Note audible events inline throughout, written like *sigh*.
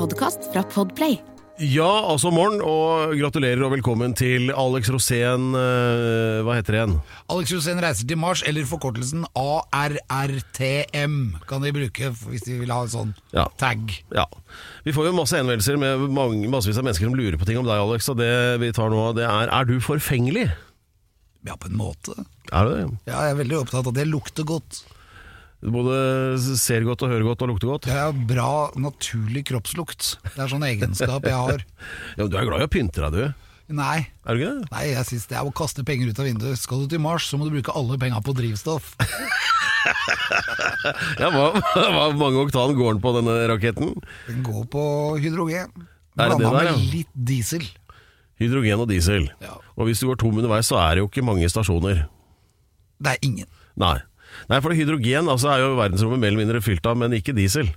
Podkast fra Podplay. Ja, altså morgen, og gratulerer og velkommen til Alex Rosén eh, Hva heter det igjen? Alex Rosén reiser til Mars, eller forkortelsen ARRTM kan de bruke hvis de vil ha en sånn Ja. tag. Ja. Vi får jo masse henvendelser med mange, massevis av mennesker som lurer på ting om deg, Alex. Og det vi tar nå, det er Er du forfengelig? Ja, på en måte. Er du det? Ja, jeg er veldig opptatt av at det lukter godt. Du både ser godt og hører godt og lukter godt? Jeg har bra, naturlig kroppslukt. Det er sånn egenskap jeg har. *laughs* Ja, Du er glad i å pynte deg, du. Nei, Er du ikke det? nei jeg synes det er å kaste penger ut av vinduet. Skal du til Mars, så må du bruke alle penga på drivstoff. *laughs* Ja, hva, hva mange oktan går den på denne raketten? Den går på hydrogen. Blanda ja? med litt diesel. Hydrogen og diesel. Ja. Og hvis du går tom underveis, så er det jo ikke mange stasjoner. Det er ingen. Nei. Nei, for hydrogen altså, er jo verdensrommet mer eller mindre fylt av, men ikke diesel.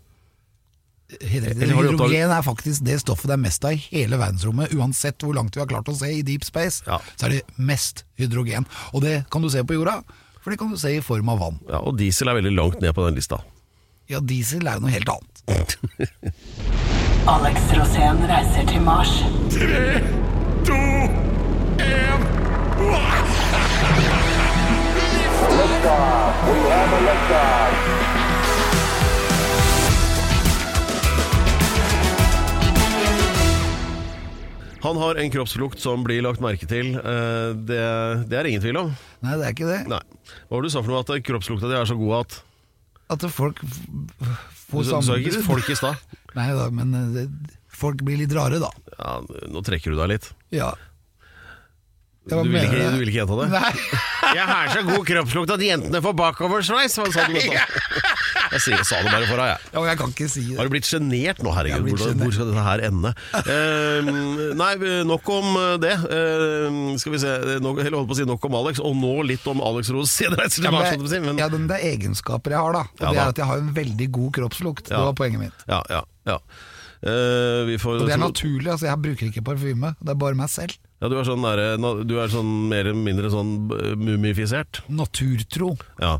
Hydrogen er faktisk det stoffet det er mest av i hele verdensrommet. Uansett hvor langt vi har klart å se i deep space, Ja. så er det mest hydrogen. Og det kan du se på jorda, for det kan du se i form av vann. Ja, Og diesel er veldig langt ned på den lista. Ja, diesel er jo noe helt annet. *laughs* Alex Rosén reiser til Mars. *laughs* Han har en kroppslukt som blir lagt merke til. eh, Det, det er ingen tvil om. Nei, det er ikke det. Nei. Hva var det du sa for noe? At kroppslukta di er så god at At folk f- får sa- du sa ikke sammenbrudd. folk i stad. *laughs* Nei da, men eh, det, folk blir litt rare, da. Ja, nå trekker du deg litt. Ja. Du vil, ikke, du? vil ikke gjenta det? Nei. *laughs* Jeg har så god kroppslukt at jentene får bakoversveis! Sa du? *laughs* Jeg sier, sa det bare for deg, jeg. Ja, jeg kan ikke si det. Har du blitt sjenert nå, herregud? Hvor, hvor skal dette her ende? Uh, nei, nok om det. Uh, skal vi se nok, Eller holdt på å si nok om Alex, og nå litt om Alex Rose *laughs* reiser Ja, men, si, men- ja, men det er egenskaper jeg har, da. Og Ja, det er at jeg har en veldig god kroppslukt. Ja. Det var poenget mitt. Ja, ja, ja. Uh, vi får, Og det er naturlig, altså jeg bruker ikke parfyme. Det er bare meg selv. Ja, du er sånn, nære, du er sånn mer eller mindre sånn eh, mumifisert. Naturtro. Ja.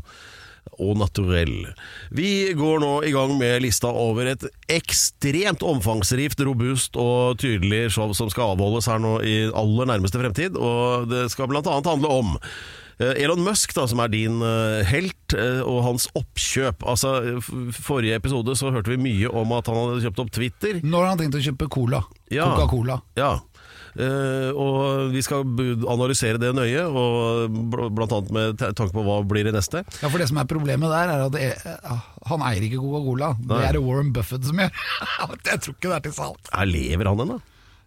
Og naturell. Vi går nå i gang med lista over et ekstremt omfangsrikt, robust og tydelig show som skal avholdes her nå i aller nærmeste fremtid. Og det skal annet handle om eh, Elon Musk, da, som er din eh, helt, og hans oppkjøp. Altså, Forrige episode så hørte vi mye om at han hadde kjøpt opp Twitter. Når har han tenkt å kjøpe cola? Ja. Coca-Cola. Ja. Eh, og vi skal analysere det nøye, og bl.a. med tanke på hva blir det neste. Ja, for det som er problemet der, er at er, han eier ikke Coca-Cola. Det er det Warren Buffett som gjør. *laughs* Jeg tror ikke det er til salg. Her lever han ennå?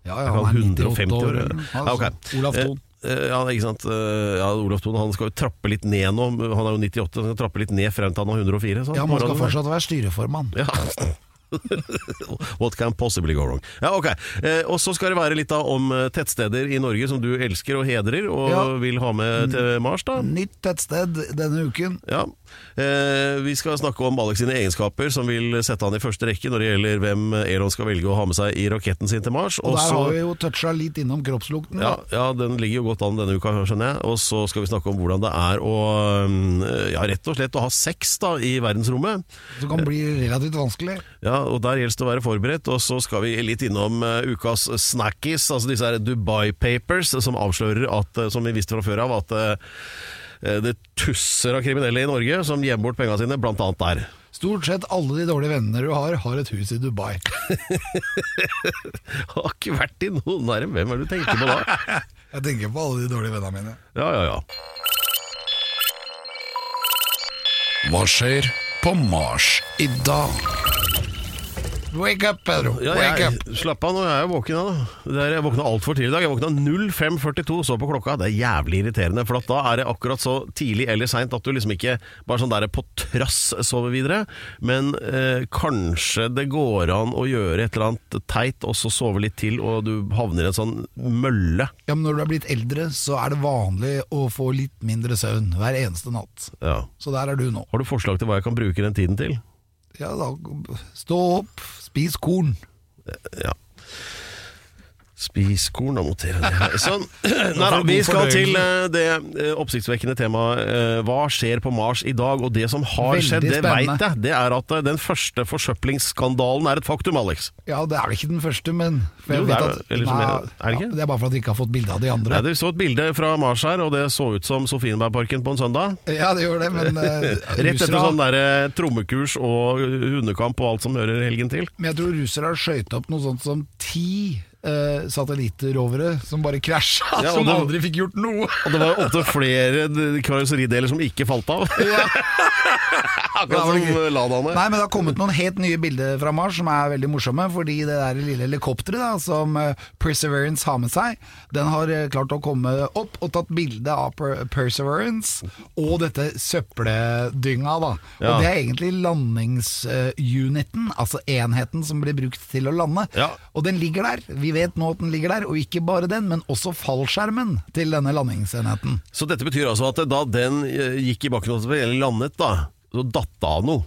Ja, ja, han er 150 98 år? år. Altså, Ja, ok. Olaf Thon. Eh, eh, ja, ikke sant. Eh, ja, Olaf Thon han skal jo trappe litt ned nå. Han er jo 98, han skal trappe litt ned frem til han er 104. sånn. Ja, man skal fortsatt være styreformann. Ja. *laughs* *laughs* What can possibly go wrong? Ja, ok. Eh, og så skal det være litt da om eh, tettsteder i Norge som du elsker og hedrer, og Ja. vil ha med til Mars. da. Nytt tettsted denne uken. Ja. Eh, vi skal snakke om Alex sine egenskaper, som vil sette han i første rekke når det gjelder hvem Elon skal velge å ha med seg i raketten sin til Mars. Og der så- har vi jo toucha litt innom kroppslukten. ja, ja, den ligger jo godt an denne uka, skjønner jeg. Og så skal vi snakke om hvordan det er å um, Ja, rett og slett å ha sex da i verdensrommet. Som kan bli relativt vanskelig. Ja, og der gjelder det å være forberedt. Og så skal vi litt innom uh, ukas snackies, altså disse her Dubai Papers, som avslører at, uh, som vi visste fra før av, at uh, det tusser av kriminelle i Norge som gjemmer bort pengene sine, blant annet der. Stort sett alle de dårlige vennene du har, har et hus i Dubai. *laughs* Har ikke vært i noen nærm. Hvem er det du tenker på da? *laughs* Jeg tenker på alle de dårlige vennene mine. Ja, ja, ja. Hva skjer på Mars i dag? Wake up, Pedro. Ja, jeg, slapp av, nå er jo våken er, jeg våkna altfor tidlig i dag. Jeg våkna 05.42, så på klokka. Det er jævlig irriterende, for at da er det akkurat så tidlig eller seint at du liksom ikke bare sånn der på trass sover videre. Men eh, kanskje det går an å gjøre et eller annet teit, og så sove litt til, og du havner i en sånn mølle. Ja, men Når du er blitt eldre, så er det vanlig å få litt mindre søvn hver eneste natt. Ja. Så der er du nå. Har du forslag til hva jeg kan bruke den tiden til? Ja, da Stå opp, spis korn. Ja. Spis korn, og noter. Sånn. *clears throat* Nei da, vi skal til eh, det eh, oppsiktsvekkende temaet eh, Hva skjer på Mars i dag? Og det som har Veldig skjedd, det veit jeg. Det er at den første forsøplingsskandalen er et faktum, Alex. Ja, det er vel ikke den første, men Jo, det er- at, Nei, jeg- er det? Ja, det er bare for at vi ikke har fått bilde av de andre. Nei, Dere så et bilde fra Mars her, og det så ut som Sofienbergparken på en søndag. Ja, det gjør det, men *laughs* Rett etter sånn der, trommekurs og hundekamp og alt som hører helgen til. Men jeg tror russere har skøyta opp noe sånt som ti eh, satellittrovere som bare krasja, Ja, som det- aldri fikk gjort noe. Og det var opptil flere karosserideler som ikke falt av. *laughs* Akkurat som Ladaene. Nei, men det har kommet noen helt nye bilder fra Mars som er veldig morsomme, fordi det der lille helikopteret da, som eh, Perseverance har med seg, den har eh, klart å komme opp og tatt bilde av per Perseverance og dette søppeldynga da. Ja. Og det er egentlig landingsuniten, altså enheten som blir brukt til å lande. Ja. Og den ligger der. Vi vet nå at den ligger der, og ikke bare den, men også fallskjermen til denne landingsenheten. Så dette betyr altså at da den eh, gikk i bakken og landet, da, så datt det av noe.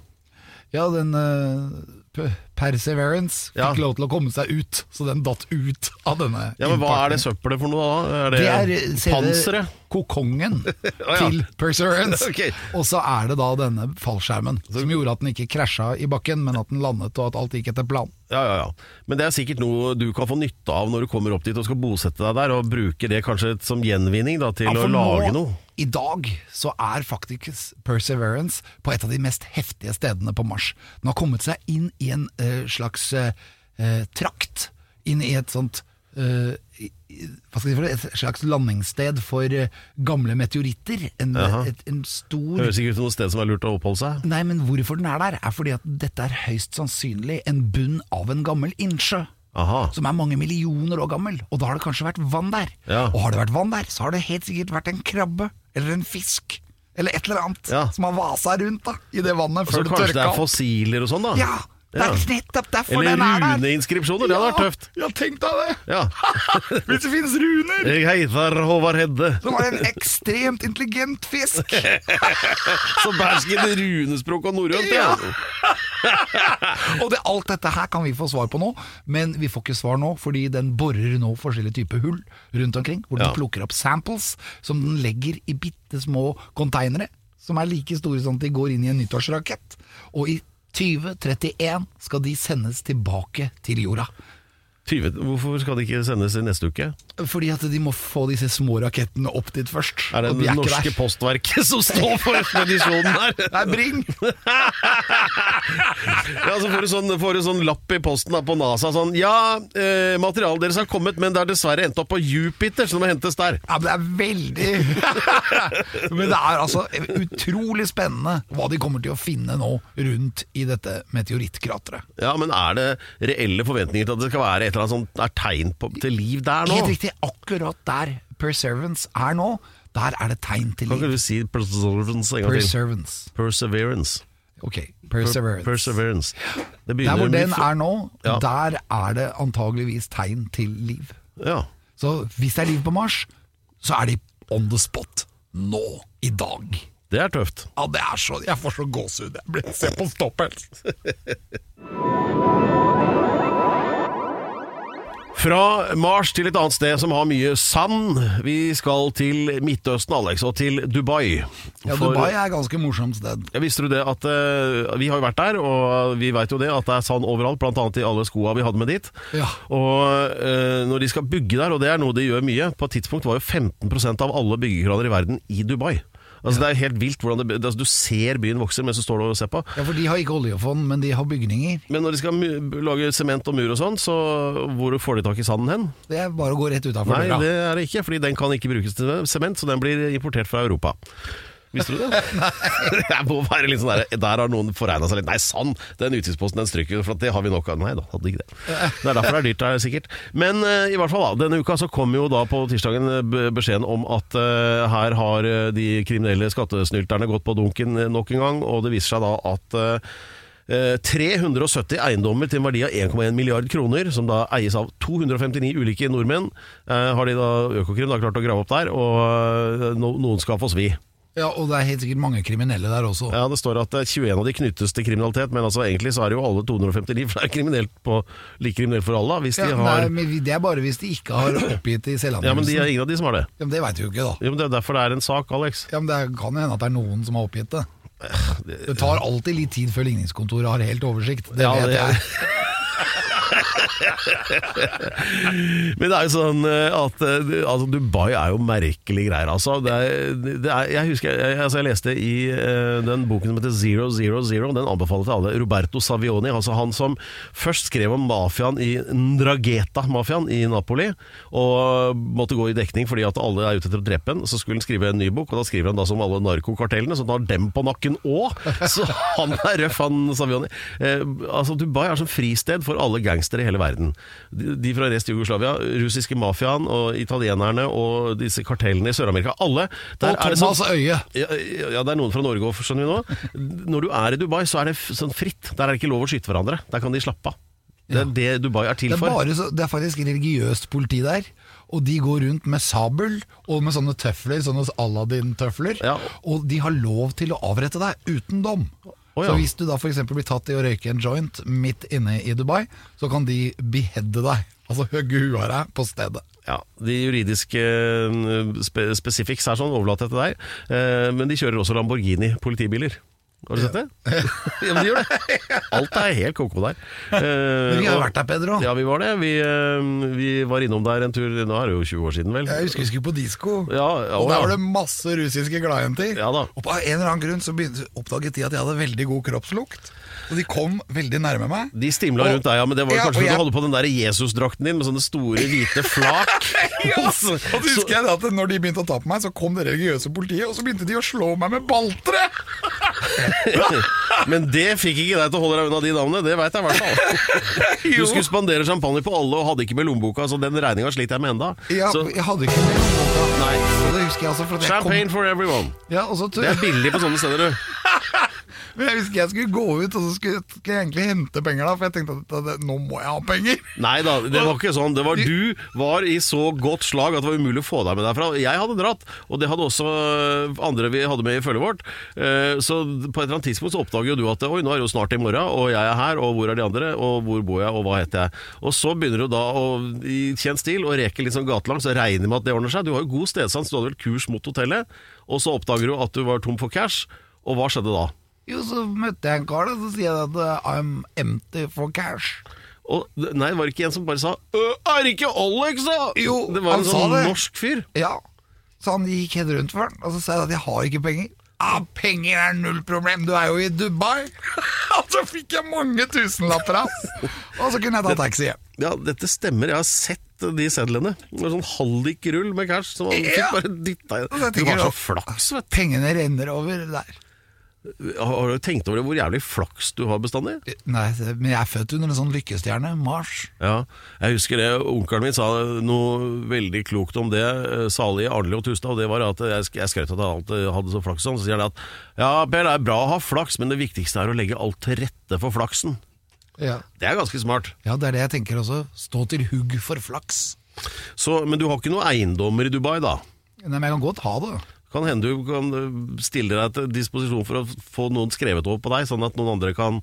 Ja, den uh, Perseverance fikk Ja. lov til å komme seg ut, så den datt ut av denne Ja, men Hva er det søppelet for noe da? Er det, Det er eh, selve kokongen *laughs* ja. til Perseverance. *laughs* okay. Og så er det da denne fallskjermen som gjorde at den ikke krasja i bakken, men at den landet og at alt gikk etter plan. Ja, ja, ja. Men det er sikkert noe du kan få nytte av når du kommer opp dit og skal bosette deg der, og bruke det kanskje som gjenvinning da, til Ja, å lage nå, noe. I dag så er faktisk Perseverance på et av de mest heftige stedene på Mars. Den har kommet seg inn i en uh, slags eh, trakt. Inn i et sånt si? Et slags landingssted for gamle meteoritter. En, et, en stor Høres ikke ut som noe sted som er lurt å oppholde seg. Nei, men hvorfor den er der, er fordi at dette er høyst sannsynlig en bunn av en gammel innsjø. Aha. Som er mange millioner år gammel, og da har det kanskje vært vann der. Ja. Og har det vært vann der, så har det helt sikkert vært en krabbe, eller en fisk, eller et eller annet Ja. som har vasa rundt da, i det vannet Så før det kanskje det er fossiler og sånn, da? Ja, det er nettopp derfor Eller den er der. runeinskripsjoner, det hadde vært tøft. Ja, tenk deg det! Ja. *laughs* Hvis det finnes runer! Jeg heter Håvard Hedde, Som var en ekstremt intelligent fisk. *laughs* som bærsken runespråk og norrønt. Ja. *laughs* Og det, alt dette her kan vi få svar på nå, men vi får ikke svar nå, fordi den borer nå forskjellige typer hull rundt omkring, hvor den Ja. plukker opp samples, som den legger i bitte små konteinere, som er like store som at de går inn i en nyttårsrakett. Og i 2031 skal de sendes tilbake til jorda. 20, hvorfor skal det ikke sendes i neste uke? Fordi at de må få disse små rakettene opp dit først. Er det de det norske der. postverket som står for *laughs* ekspedisjonen her? Nei, Bring! *laughs* Ja, så får du sånn, får du sånn lapp i posten da, på NASA sånn Ja, eh, materialet deres har kommet, men det har dessverre endt opp på Jupiter, så det må hentes der. Ja, men det er veldig *laughs* Men det er altså utrolig spennende hva de kommer til å finne nå rundt i dette meteorittkrateret. Ja, men er det reelle forventninger til at det skal være et eller annet som er tegn på, til liv der nå? Helt riktig, akkurat der Perseverance er nå, der er det tegn til Kan ikke liv. du si perseverance en gang til? Perseverance. Perseverance. Ok, Perseverance. Perseverance. Det Der hvor den er nå, Ja. der er det antageligvis tegn til liv. Ja. Så hvis det er liv på Mars, så er de on the spot nå, i dag. Det er tøft. Ja, det er så Jeg får så gåsehud. Jeg blir Se på stopphels. *laughs* Fra Mars til et annet sted som har mye sand. Vi skal til Midtøsten, Alex, og til Dubai. Ja, For- Dubai er et ganske morsomt sted. Ja, visste du det at uh, Vi har jo vært der, og vi vet jo det at det er sand overalt, bl.a. i alle skoa vi hadde med dit. Ja. Og uh, når de skal bygge der, og det er noe de gjør mye På et tidspunkt var jo 15% av alle byggekraner i verden i Dubai. Altså Det er helt vilt hvordan det, altså, Du ser byen vokser mens du står og ser på. Ja, for de har ikke oljefond, men de har bygninger. Men når de skal lage sement og mur og sånn, så hvor får de tak i sanden hen? Det er bare å gå rett utafor Nei, døra. det er det ikke, fordi den kan ikke brukes til sement, så den blir importert fra Europa. Visste du det? *laughs* Jeg må være litt sånn der, der har noen foregna seg litt. Nei, sann! Den utgiftsposten den stryker for det har vi nok av. Nei da, hadde ikke det. Det er derfor det er dyrt der, sikkert. Men uh, i hvert fall da, denne uka så kom jo da på tirsdagen eh, beskjeden om at uh, her har de kriminelle skattesnylterne gått på dunken nok en gang, og det viser seg da at Eh, 370 eiendommer til en verdi av 1,1 milliard kroner, som da eies av 259 ulike nordmenn, har de da Økokrim da klart å grave opp der, og noen skal få svi. Ja, Og det er helt sikkert mange kriminelle der også. Ja, Det står at eh, 21 av de knyttes til kriminalitet, men altså egentlig så er det jo alle 259, for det er kriminelt på, like kriminelt for alle, Hvis ja, de har nei, men det er bare hvis de ikke har oppgitt i Ja, men de er ingen av de som har det. Ja, men det veit vi jo ikke, da. Ja, men Det er derfor det er en sak, Alex. Ja, men Det kan jo hende at det er noen som har oppgitt det. Det tar alltid litt tid før ligningskontoret har helt oversikt. Det Ja, vet det- jeg. *laughs* *laughs* Men det er jo sånn eh, at eh, altså, Dubai er jo merkelige greier, altså. Det er, det er, jeg husker jeg, altså, jeg leste i uh, den boken som heter Zero Zero Zero, den anbefaler til alle. Roberto Savioni, altså han som først skrev om mafiaen i Ndrageta-mafiaen i Napoli, og måtte gå i dekning fordi at alle er ute etter å drepe en. Så skulle han skrive en ny bok, og da skriver han da som alle narkokartellene, så han har dem på nakken òg. *laughs* Så han er røff, han Savioni. Uh, altså, Dubai er som fristed for alle gangstere i hele verden. De, de fra rest Jugoslavia, russiske mafiaen og italienerne og disse kartellene i Sør-Amerika. Alle. Der Og er det Thomas sånn- Øye. ja, ja, det er noen fra Norge òg, skjønner vi nå. Når du er i Dubai, så er det sånn fritt. Der er det ikke lov å skyte hverandre. Der kan de slappe av. Det er det Dubai er til Det er, for. bare så, det er faktisk religiøst politi der. Og de går rundt med sabel og med sånne tøfler, sånne Aladdin-tøfler. Ja. Og de har lov til å avrette deg uten dom. Å, ja. Så hvis du da f.eks. blir tatt i å røyke en joint midt inne i Dubai, så kan de beheade deg. Altså hugge huet av deg på stedet. Ja, De juridiske eh, spe specifics er sånn, overlater jeg til deg. Eh, men de kjører også Lamborghini politibiler. Har du sett det? *laughs* ja, men de gjør det. Alt er helt koko der. Eh, *laughs* Men vi har jo vært der, Pedro. Ja, vi var det. Vi, eh, vi var innom der en tur, nå er det jo 20 år siden vel. Jeg husker vi skulle på disko, Ja, og der var det masse russiske gladjenter. Ja da. Og på en eller annen grunn så oppdaget de at jeg hadde veldig god kroppslukt. Og de kom veldig nærme meg. De stimla rundt deg, ja, men det var Ja, kanskje fordi jeg- du hadde på den der Jesus-drakten din med sånne store, hvite flak. *laughs* Ja, og så husker jeg at når de begynte å ta på meg, så kom det religiøse politiet, og så begynte de å slå meg med baltre! *laughs* Men det fikk ikke deg til å holde deg unna de damene, det veit jeg i hvert fall. *laughs* Du skulle spandere champagne på alle og hadde ikke med lommeboka, så den regninga sliter jeg med enda. Ja, Så, jeg hadde ikke det. Nei. Det husker jeg altså, for champagne kom, for everyone. ja, Det er billig på sånne steder, du. Men jeg husker jeg skulle gå ut, og så skulle, skulle jeg egentlig hente penger da, for jeg tenkte at, at nå må jeg ha penger. Nei da, det var ikke sånn. Det var *laughs* Du var i så godt slag at det var umulig å få deg med derfra. Jeg hadde dratt, og det hadde også øh, andre vi hadde med i følget vårt. Eh, Så på et eller annet tidspunkt så oppdager jo du at oi, nå er det jo snart i morgen, og jeg er her, og hvor er de andre, og hvor bor jeg, og hva heter jeg. Og så begynner du da å, i kjent stil å reke litt sånn gatelangs, og regner med at det ordner seg. Du har jo god stedsans, du hadde vel kurs mot hotellet, og så oppdager du at du var tom for cash, og hva skjedde da? Jo, så møtte jeg en kar, da, så sier jeg at uh, I'm empty for cash. Og, nei, var det ikke en som bare sa «Øh, Er det ikke Alex, da? Jo, det var en sånn norsk fyr. Ja, så han gikk helt rundt for den, og så sa jeg at jeg har ikke penger. Ah, penger er null problem, du er jo i Dubai! *laughs* Og så fikk jeg mange tusenlapper, ass! Og så kunne jeg ta taxi hjem. Ja, dette stemmer. Jeg har sett de sedlene. Det var sånn hallikrull med cash som man Ja. fikk bare dytta Og inn. Du var så flaks, vet Pengene renner over der. Har du tenkt over det, hvor jævlig flaks du har bestandig? Nei, men jeg er født under en sånn lykkestjerne, Mars. Ja, jeg husker det. Onkelen min sa noe veldig klokt om det, eh, salig Arnli og Tustad, og det var at jeg, jeg skrøt at jeg alltid hadde så flaks sånn. Så sier han at ja, Per, det er bra å ha flaks, men det viktigste er å legge alt til rette for flaksen. Ja. Det er ganske smart. ja, det er det jeg tenker også. Stå til hugg for flaks. Så, men du har ikke noen eiendommer i Dubai, da? Nei, men jeg kan godt ha det. Kan hende du kan øh, stille deg til disposisjon for å få noen skrevet over på deg, sånn at noen andre kan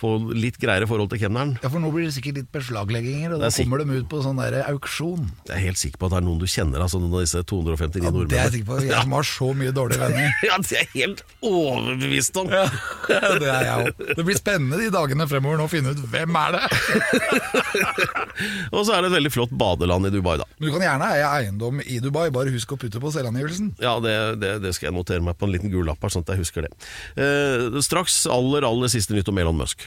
få litt greiere forhold til kemneren. Ja, for nå blir det sikkert litt beslaglegginger, og da er kommer de ut på sånn der auksjon. Jeg er helt sikker på at det er noen du kjenner, altså noen av disse 259 Ja, nordmennene. det er jeg sikker på. Jeg som har så mye dårlige *laughs* venner. Ja, det er jeg helt overbevist om. Ja, det er jeg òg. Det blir spennende de dagene fremover nå å finne ut hvem er det *laughs* Og så er det et veldig flott badeland i Dubai, da. Men Du kan gjerne eie eiendom i Dubai, bare husk å putte på selvangivelsen. Ja, det, det, det skal jeg notere meg på en liten gul lapp her, sånn at jeg husker det. Eh, straks aller, aller siste nytt om Elon Musk.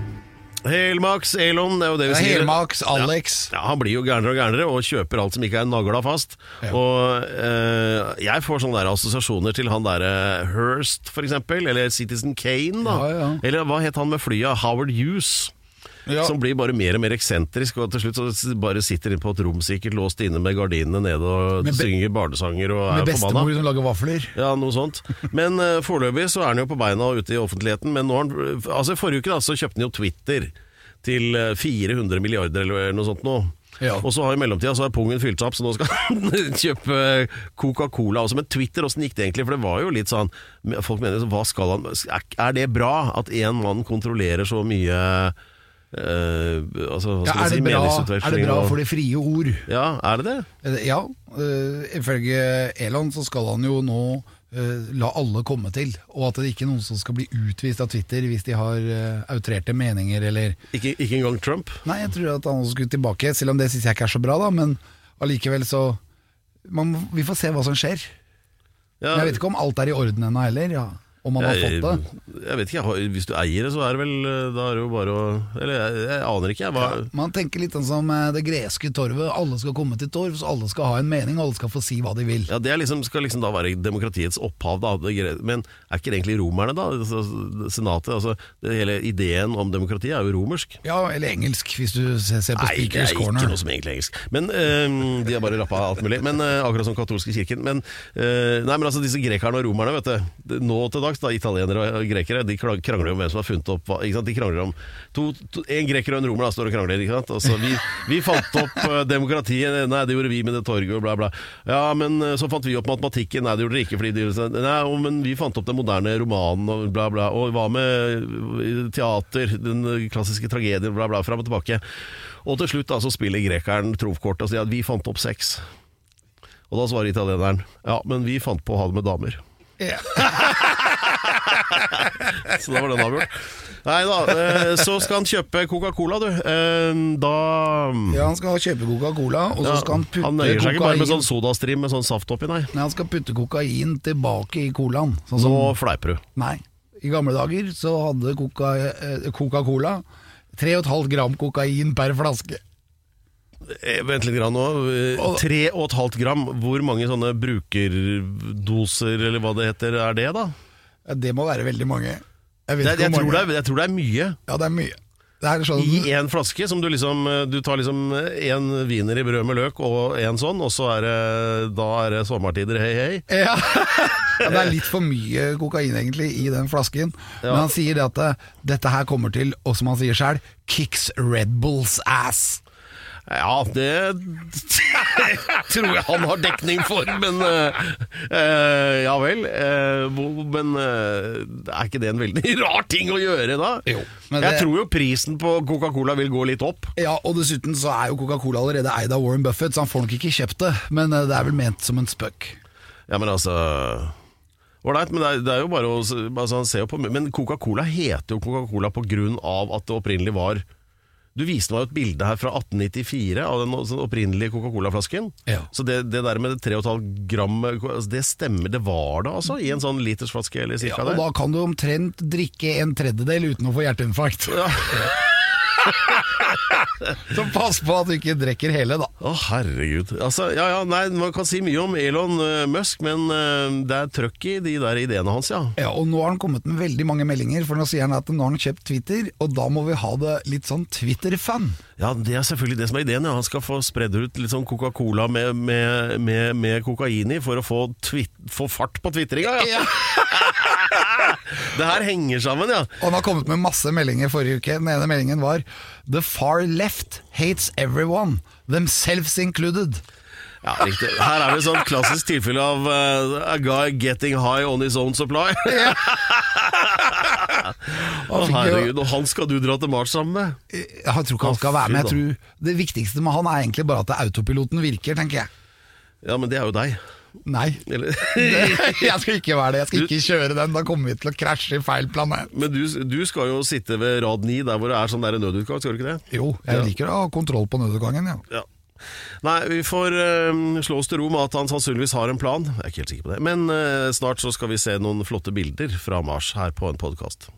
det er jo det vi er sier. Helmax, Alex. Ja, Han blir jo gærnere og gærnere og kjøper alt som ikke er nagla fast. Og eh, Jeg får sånne der assosiasjoner til han derre Hirst, for eksempel. Eller Citizen Kane, da. Ja, ja. Eller hva het han med flyet? Howard Hughes. Ja. Som blir bare mer og mer eksentrisk, og til slutt så bare sitter inne på et rom sikkert låst inne med gardinene nede og Med synger barnesanger og Med er forbanna. bestemor som lager vafler. Ja, noe sånt. Men uh, foreløpig så er han jo på beina og ute i offentligheten. Men nå har han, altså forrige uke da, så kjøpte han jo Twitter til eh, 400 milliarder eller noe sånt nå. Ja. Og så har i mellomtida så har pungen fylt seg opp, så nå skal *laughs* han kjøpe Coca-Cola også. Men Twitter, åssen gikk det egentlig? For det var jo litt sånn Folk mener hva skal han er det bra at én mann kontrollerer så mye eh, altså, Ja, er, si, det bra, er det bra for det frie ord? Ja, er det det? Eh, Ja, Uh, ifølge Elon så skal han jo nå uh, la alle komme til, og at det ikke er noen som skal bli utvist av Twitter hvis de har outrerte meninger eller Ikke, ikke engang Trump? Nei, jeg tror at han også skulle tilbake, selv om det syns jeg ikke er så bra, da, men allikevel så man, Vi får se hva som skjer. Ja, Men jeg vet ikke om alt er i orden ennå heller, ja. Om man har Jeg, fått det. jeg vet ikke, jeg hvis du eier det, så er det vel eh, Da er det jo bare å Eller jeg, jeg aner ikke, jeg. Hva, Man tenker litt sånn som eh, det greske torvet. Alle skal komme til torvs, alle skal ha en mening, alle skal få si hva de vil. ja, Det er liksom, skal liksom da være demokratiets opphav, da. Men er ikke det egentlig romerne, da? Altså, Senatet? altså det Hele ideen om demokrati er jo romersk. Ja, eller engelsk, hvis du se- ser på Nei, det er ikke noe som egentlig er engelsk. Men øh, De har bare rappa alt mulig. Men øh, Akkurat som katolske kirken. Men, øh, nei, men altså disse grekerne og romerne, vet du. Nå til dags, da, italienere og grekere, de krangler om hvem som har funnet opp ikke sant? De krangler om to, to, En greker og en romer da, står og krangler. Ikke sant? Så, vi, vi fant opp eh, demokratiet, nei det gjorde vi med det torget og bla, bla. Ja, men eh, så fant vi opp matematikken, nei det gjorde dere ikke fordi de Nei, men vi fant opp den moderne romanen og bla, bla. Og hva med eh, teater, den klassiske tragedien, bla, bla, fram og tilbake. Og til slutt da, så spiller grekeren trumfkortet og sier at vi fant opp sex. Og da svarer italieneren ja, men vi fant på å ha det med damer. Ja. *laughs* Så da var den avgjort. Nei da, eh, så skal han kjøpe Coca-Cola, du. Eh, Da Ja, han skal kjøpe Coca-Cola, og så skal han putte han nøyer seg ikke bare med sånn sodastream med sånn saft oppi, nei. Nei, han skal putte kokain tilbake i colaen. Sånn Nå som, fleiper du. nei, i gamle dager så hadde Coca- eh, Coca-Cola 3,5 gram kokain per flaske. Vent litt grann nå. Eh, Tre og et halvt gram. Hvor mange sånne brukerdoser, eller hva det heter, er det, da? Ja, det må være veldig mange. Jeg, vet Det, jeg, tror mange. det er, jeg tror det er mye. Ja, det er mye. Det sånn I én flaske, som du liksom eh, Du tar liksom én wiener i brød med løk og én sånn, og så er det Da er det sommertider, hei, hei. Ja. *laughs* ja, Det er litt for mye kokain egentlig i den flasken. Ja. Men han sier det at eh, dette her kommer til, og som han sier sjøl, kicks Red Bulls ass. Ja, det *laughs* tror jeg han har dekning for, men eh, Ja vel. hvor- men eh, er ikke det en veldig *laughs* rar ting å gjøre, da? Jo, men jeg det- tror jo prisen på Coca-Cola vil gå litt opp. Ja, og dessuten så er jo Coca-Cola allerede eid av Warren Buffett, så han får nok ikke kjøpt det. Men det er vel ment som en spøk. Ja, men altså Ålreit, men det er, det er jo bare å altså, Men Coca-Cola heter jo Coca-Cola på grunn av at det opprinnelig var Du viste meg jo et bilde her fra 1894 av den sånn opprinnelige Coca-Cola-flasken. Ja. Så det, det der med 3,5 gram altså Det stemmer, det var det altså? I en sånn litersflaske eller Ja, cirka og det? da kan du omtrent drikke en tredjedel uten å få hjerteinfarkt. *laughs* *laughs* Så pass på at du ikke drikker hele, da. Å, herregud. Altså, ja, ja, nei, Man kan si mye om Elon eh, Musk, men uh, det er trøkk i de der ideene hans, ja. Ja, og nå har han kommet med veldig mange meldinger, for nå sier han at nå har han kjøpt Twitter, og da må vi ha det litt sånn Twitter-fan. Ja, Det er selvfølgelig det som er ideen. Ja. Han skal få spredd ut litt sånn Coca-Cola med, med, med, med kokain i for å få, få fart på tvitringa. Ja. *laughs* *laughs* det her henger sammen, ja. Og han har kommet med masse meldinger forrige uke. Den ene meldingen var The far left hates everyone, themselves included. Ja, riktig. Her er det et sånt klassisk tilfelle av uh, a guy getting high on his own supply. *laughs* Å, oh, herregud, og han skal du dra til Mars sammen med? Jeg tror ikke han skal være med. Jeg tror Det viktigste med han er egentlig bare at autopiloten virker, tenker jeg. Ja, men det er jo deg. Nei. Eller? *laughs* jeg skal ikke være det. Jeg skal ikke kjøre den. Da kommer vi til å krasje i feil planet. Men du, du skal jo sitte ved rad 9, der hvor det er sånn der nødutgang, skal du ikke det? Jo, jeg Ja. liker å ha kontroll på nødutgangen, ja. Ja. Nei, vi får eh, slå oss til ro med at han sannsynligvis har en plan. Jeg er ikke helt sikker på det. Men eh, snart så skal vi se noen flotte bilder fra Mars her på en podkast.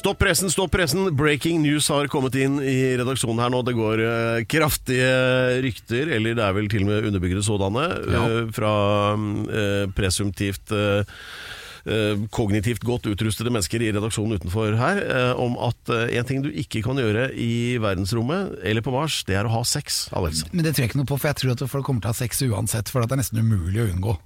Stopp pressen, stopp pressen! Breaking news har kommet inn i redaksjonen her nå. Det går eh, kraftige rykter, eller det er vel til og med underbyggede sådanne, eh, fra eh, presumptivt eh, eh, kognitivt godt utrustede mennesker i redaksjonen utenfor her, eh, om at eh, en ting du ikke kan gjøre i verdensrommet eller på Mars, det er å ha sex. Alex. Men det tror jeg ikke noe på, for jeg tror at folk kommer til å ha sex uansett, for det er nesten umulig å unngå.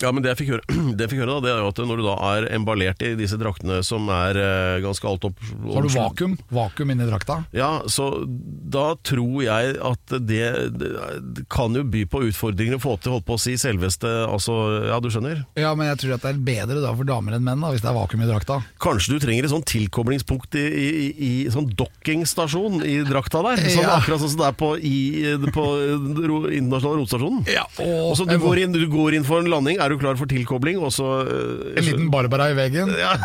Ja, men det jeg fikk høre, *clears throat* det jeg fikk høre da, det er jo at når du da er emballert i disse draktene som er eh, ganske alt opp Så har du vakuum, vakuum inni drakta. Ja, så da tror jeg at det, det kan jo by på utfordringer å få til, holdt på å si, selveste Altså, ja, du skjønner? Ja, men jeg tror at det er bedre da for damer enn menn, da, hvis det er vakuum i drakta. Kanskje du trenger et sånn tilkoblingspunkt i, i, i, i sånn dockingstasjon i drakta der? *laughs* Sånn, Ja. Akkurat sånn som det er på, i, på ro, internasjonale romstasjonen? Ja, Og så du går, inn, du går inn for en landing, er du klar for tilkobling, og så eh, En liten Barbara i veggen. ja.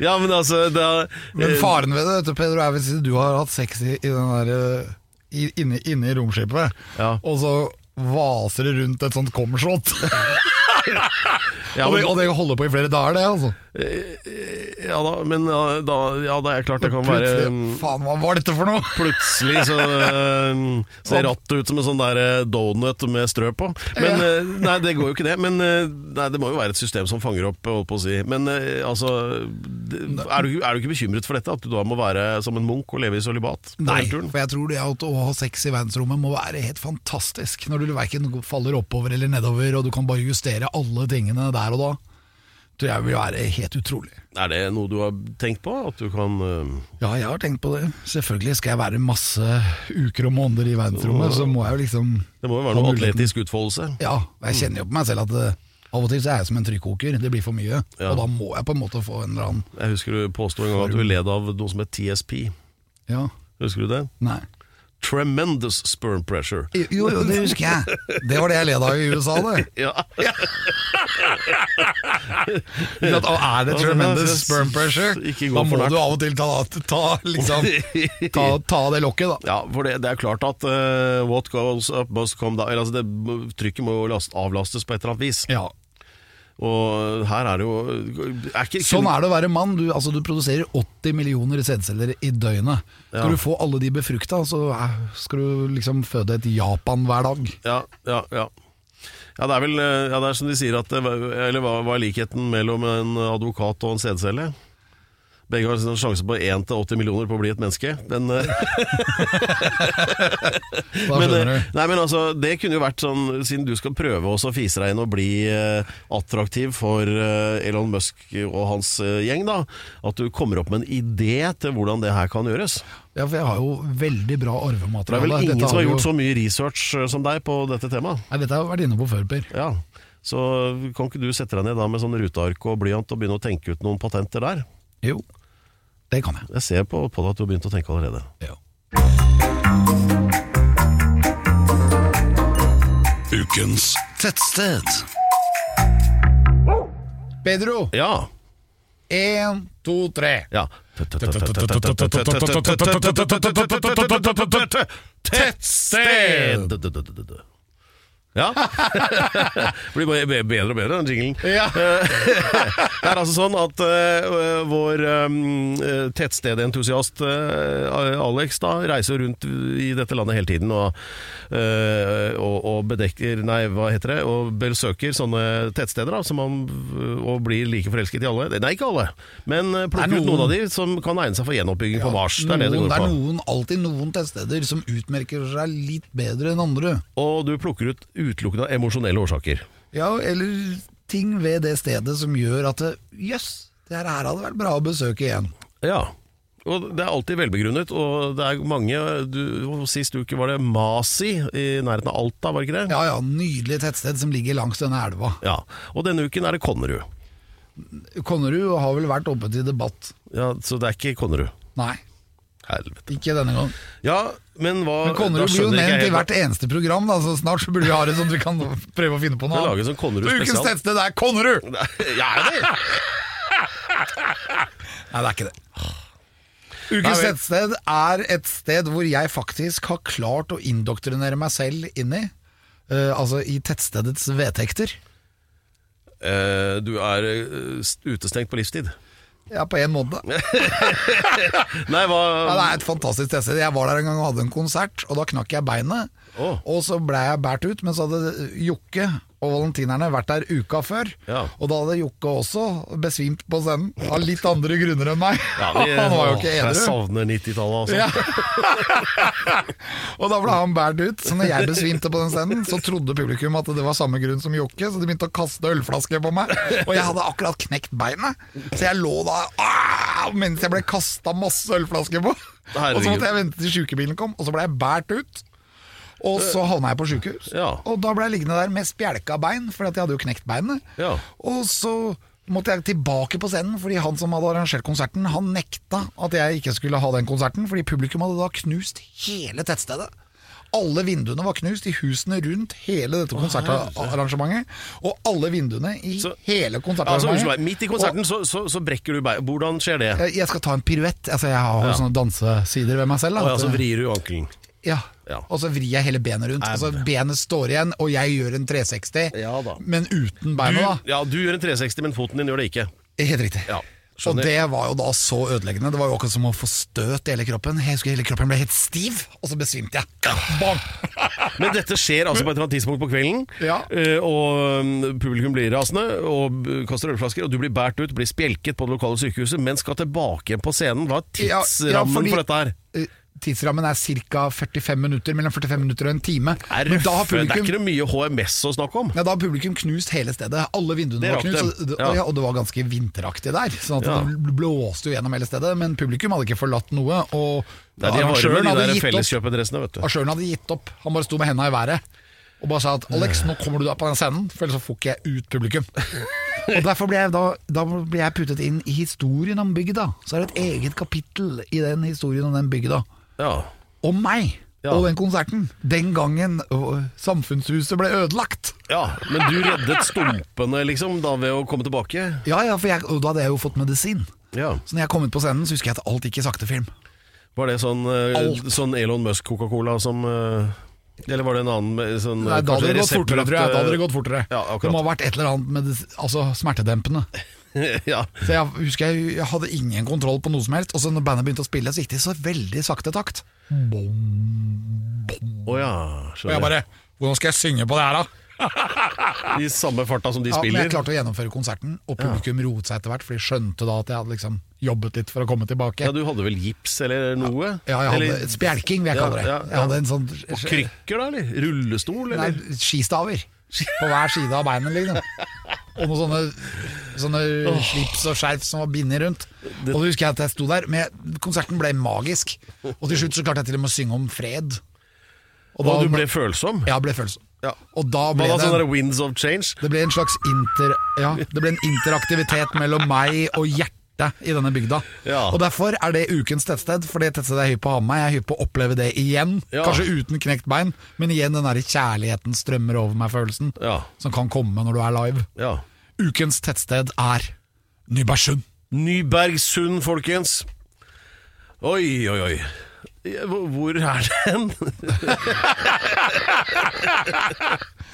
ja, men altså da, Men eh, faren ved det, Pedro, er hvis du har hatt sex i, i den der, eh, i, inne, inne i romskipet, Ja. og så vaser det rundt et sånt kommerslott. *laughs* ja, og, det, og det holder på i flere dager, det, altså. Ja da, men ja, da, ja, da er det klart det kan være mm, faen, hva var dette for noe? Plutselig så uh, *laughs* ser rattet ut som en sånn der eh, donut med strø på. Men uh, Nei, det går jo ikke det. Men uh, nei, det må jo være et system som fanger opp, holdt på å si. Men eh, altså det, er, du, er du ikke bekymret for dette? At du da må være som en munk og leve i sølibat? Nei, for jeg tror det at å ha sex i verdensrommet må være helt fantastisk. Når du verken faller oppover eller nedover, og du kan bare justere alle tingene der og da. Tror jeg vil være helt utrolig. Er det noe du har tenkt på? At du kan uh... Ja, jeg har tenkt på det. Selvfølgelig skal jeg være masse uker og måneder i verdensrommet, så må jeg jo liksom Det må jo være noe atletisk utfoldelse? Ja, og jeg kjenner jo på meg selv at eh, av og til så er jeg som en trykkoker. Det blir for mye. Ja. Og da må jeg på en måte få en eller annen Jeg husker du påsto en gang at du led av noe som het TSP. Ja, Husker du det? nei. Tremendous sperm pressure. Jo, jo, det husker jeg. Det var det jeg led av i USA, det. *laughs* Ja. ja. er det tremendous sperm pressure? Ikke Da må du av og til ta, ta, liksom, ta, ta det lokket, da. Ja, for det, det er klart at uh, what goes up must come down. Altså, det, trykket må jo avlastes på et eller annet vis. Ja. Og her er det jo er ikke, Sånn er det å være mann. Du, altså, du produserer 80 millioner sædceller i døgnet. Skal Ja. du få alle de befrukta, så eh, skal du liksom føde et Japan hver dag. Ja, ja, ja. Ja, det er vel eh, ja, det er som de sier at Eller hva, hva er likheten mellom en advokat og en sædcelle? Begge har en sjanse på 1 til 80 millioner på å bli et menneske. Men, eh, *laughs* men, eh, nei, men altså, det kunne jo vært sånn, siden du skal prøve også å fise deg inn og bli eh, attraktiv for Elon Musk og hans gjeng, da, at du kommer opp med en idé til hvordan det her kan gjøres. Ja, for jeg har jo veldig bra arvemateriale. det er vel ingen Dette som har jo- gjort så mye research som deg på dette temaet. Nei, dette har jeg vært inne på før, Per. Ja, Så kan ikke du sette deg ned da med sånn ruteark og blyant og begynne å tenke ut noen patenter der? Jo, det kan jeg. Jeg ser på, på deg at du har begynt å tenke allerede. Ja. Ukens tettsted. Pedro, Ja. én, to, tre. ja. Tettsted! Ja. *laughs* Blir bare bedre og bedre, den jinglen. Ja. *laughs* Det er altså sånn at uh, vår um, tettstedentusiast uh, Alex da reiser rundt i dette landet hele tiden og, uh, og, og bedekker Nei, hva heter det? Og besøker sånne tettsteder da, som han, og blir like forelsket i alle. Nei, ikke alle, men plukker er ut noen noen- av de som kan egne seg for gjenoppbygging på Mars. Det er det det går på. det er noen, alltid noen tettsteder som utmerker seg litt bedre enn andre. Og du plukker ut utelukkende av emosjonelle årsaker. Ja, eller ting ved det stedet som gjør at jøss, Jøss, det her hadde vært bra å besøke igjen. Ja. Og det er alltid velbegrunnet, og det er mange du, Sist uke var det Masi i nærheten av Alta, var det ikke det? Ja ja, nydelig tettsted som ligger langs denne elva. Ja. Og denne uken er det Konnerud. Konnerud har vel vært oppe til debatt. Ja, Så det er ikke Konnerud. Nei, Helvete. ikke denne gang. Ja, men hva Men Konnerud blir jo nevnt i hvert eneste program, da, så snart så burde vi ha det sånn at vi kan prøve å finne på noe. sånn Konnerud Ukens spesial. tettsted er Konnerud! *laughs* Ja, er det? Nei, det er ikke det. Nei, Ukens vel. tettsted er et sted hvor jeg faktisk har klart å indoktrinere meg selv inn i. eh, altså i tettstedets vedtekter. Eh, du er eh, utestengt på livstid. Ja, på en måte. *laughs* Nei, hva Ja, det er et fantastisk tettsted. Jeg var der en gang og hadde en konsert, og da knakk jeg beinet. Oh. Og så ble jeg båret ut, men så hadde Jokke og valentinerne vært der uka før. Ja. Og da hadde Jokke også besvimt på scenen, av litt andre grunner enn meg. ja, vi, *laughs* Han var jo ikke Jeg savner 90-tallet, altså. Ja. *laughs* og da ble han båret ut. Så når jeg besvimte på den scenen, så trodde publikum at det var samme grunn som Jokke, så de begynte å kaste ølflasker på meg. Og jeg hadde akkurat knekt beinet, så jeg lå da ah, mens jeg ble kasta masse ølflasker på. Og så måtte jeg vente til sjukebilen kom, og så ble jeg båret ut. Og så havna jeg på sjukehus. Ja. Og da ble jeg liggende der med spjelka bein, for jeg hadde jo knekt beinet. Ja. Og så måtte jeg tilbake på scenen, fordi han som hadde arrangert konserten, han nekta at jeg ikke skulle ha den konserten, fordi publikum hadde da knust hele tettstedet. Alle vinduene var knust i husene rundt hele dette konsertarrangementet. Og alle vinduene i Så- hele Altså, konsertarrangementet. midt i konserten så, så, så brekker du bein. Hvordan skjer det? Og jeg skal ta en piruett. Altså, jeg har Ja. sånne dansesider ved meg selv. da. Og ja, så vrir du ankelen. Ja. Ja. Og så vrir jeg hele benet rundt. Altså, benet står igjen, og jeg gjør en 360, Ja men uten Du, beina, da. ja, du gjør en 360, men foten din gjør det ikke. Helt riktig. Ja, og det var jo da så ødeleggende. Det var jo akkurat som å få støt i hele kroppen. Jeg husker hele kroppen ble helt stiv, og så besvimte jeg. Bang! *laughs* Men dette skjer altså på et eller annet tidspunkt på kvelden, Ja. eh, og mm, publikum blir rasende og kaster ølflasker, og du blir båret ut, blir spjelket på det lokale sykehuset, men skal tilbake på scenen. Hva er Ja, ja, tidsrammen fordi- for dette her? Tidsrammen er ca. 45 minutter, mellom 45 minutter og en time. Er Men da har røffe, det er ikke noe mye HMS å snakke om. Ja, da har publikum knust hele stedet. Alle vinduene var knust. Og, Ja. ja, og det var ganske vinteraktig der. Sånn at Ja. Det blåste jo gjennom hele stedet. Men publikum hadde ikke forlatt noe. Og Nei, de arrangøren hadde de hadde gitt opp. Han bare sto med hendene i været og bare sa at Alex, nå kommer du deg på den scenen, for ellers så får ikke jeg ut publikum. Og Derfor ble jeg, da, da ble jeg puttet inn i historien om bygda. Så er det et eget kapittel i den historien om den bygda. Ja. Om meg Ja. og den konserten. Den gangen øh, samfunnshuset ble ødelagt. ja, men du reddet stumpene liksom da ved å komme tilbake? Ja, ja, for jeg, da hadde jeg jo fått medisin. Ja. Så når jeg kom ut på scenen, så husker jeg at alt gikk i sakte film. Var det sånn, eh, sånn Elon Musk-Coca-Cola som eh, Eller var det en annen med sånn Nei, da hadde det gått fortere, tror jeg. Da hadde det gått fortere. Ja, det må ha vært et eller annet medis altså smertedempende. *laughs* ja. Så jeg husker jeg, jeg hadde ingen kontroll på noe som helst. Og så når bandet begynte å spille, så gikk det i så veldig sakte takt. Å ja, Og jeg bare Hvordan skal jeg synge på det her, da? *laughs* I samme farta som de Ja, men jeg klarte å gjennomføre konserten, og publikum roet seg etter hvert, for de skjønte da at jeg hadde liksom jobbet litt for å komme tilbake. Ja, Du hadde vel gips eller noe? Ja, jeg hadde Eller- spjelking, vil jeg Ja, kalle det. ja, Jeg hadde en sånn Og krykker, da? eller? Rullestol, Nei, skistaver. *laughs* På hver side av beinet, liksom. Og noen sånne, sånne slips og skjerf som var bindet rundt. Og da husker jeg at jeg sto der, men konserten ble magisk. Og til slutt så klarte jeg til og med å synge om fred. Og da- du ble følsom? Ja, ble følsom. Ja. Og da ble det, sånne winds of change? det ble en slags inter, ja, det ble en interaktivitet mellom meg og hjertet hjertet i denne bygda. Ja. Og Derfor er det ukens tettsted, for det tettstedet er hypp på å ha med meg. Jeg er hypp på å oppleve det igjen. Ja. Kanskje uten knekt bein, men igjen den der kjærligheten strømmer over meg-følelsen Ja. som kan komme når du er live. Ja. Ukens tettsted er Nybergsund. Nybergsund, folkens. Oi, oi, oi. Hvor er den? *laughs*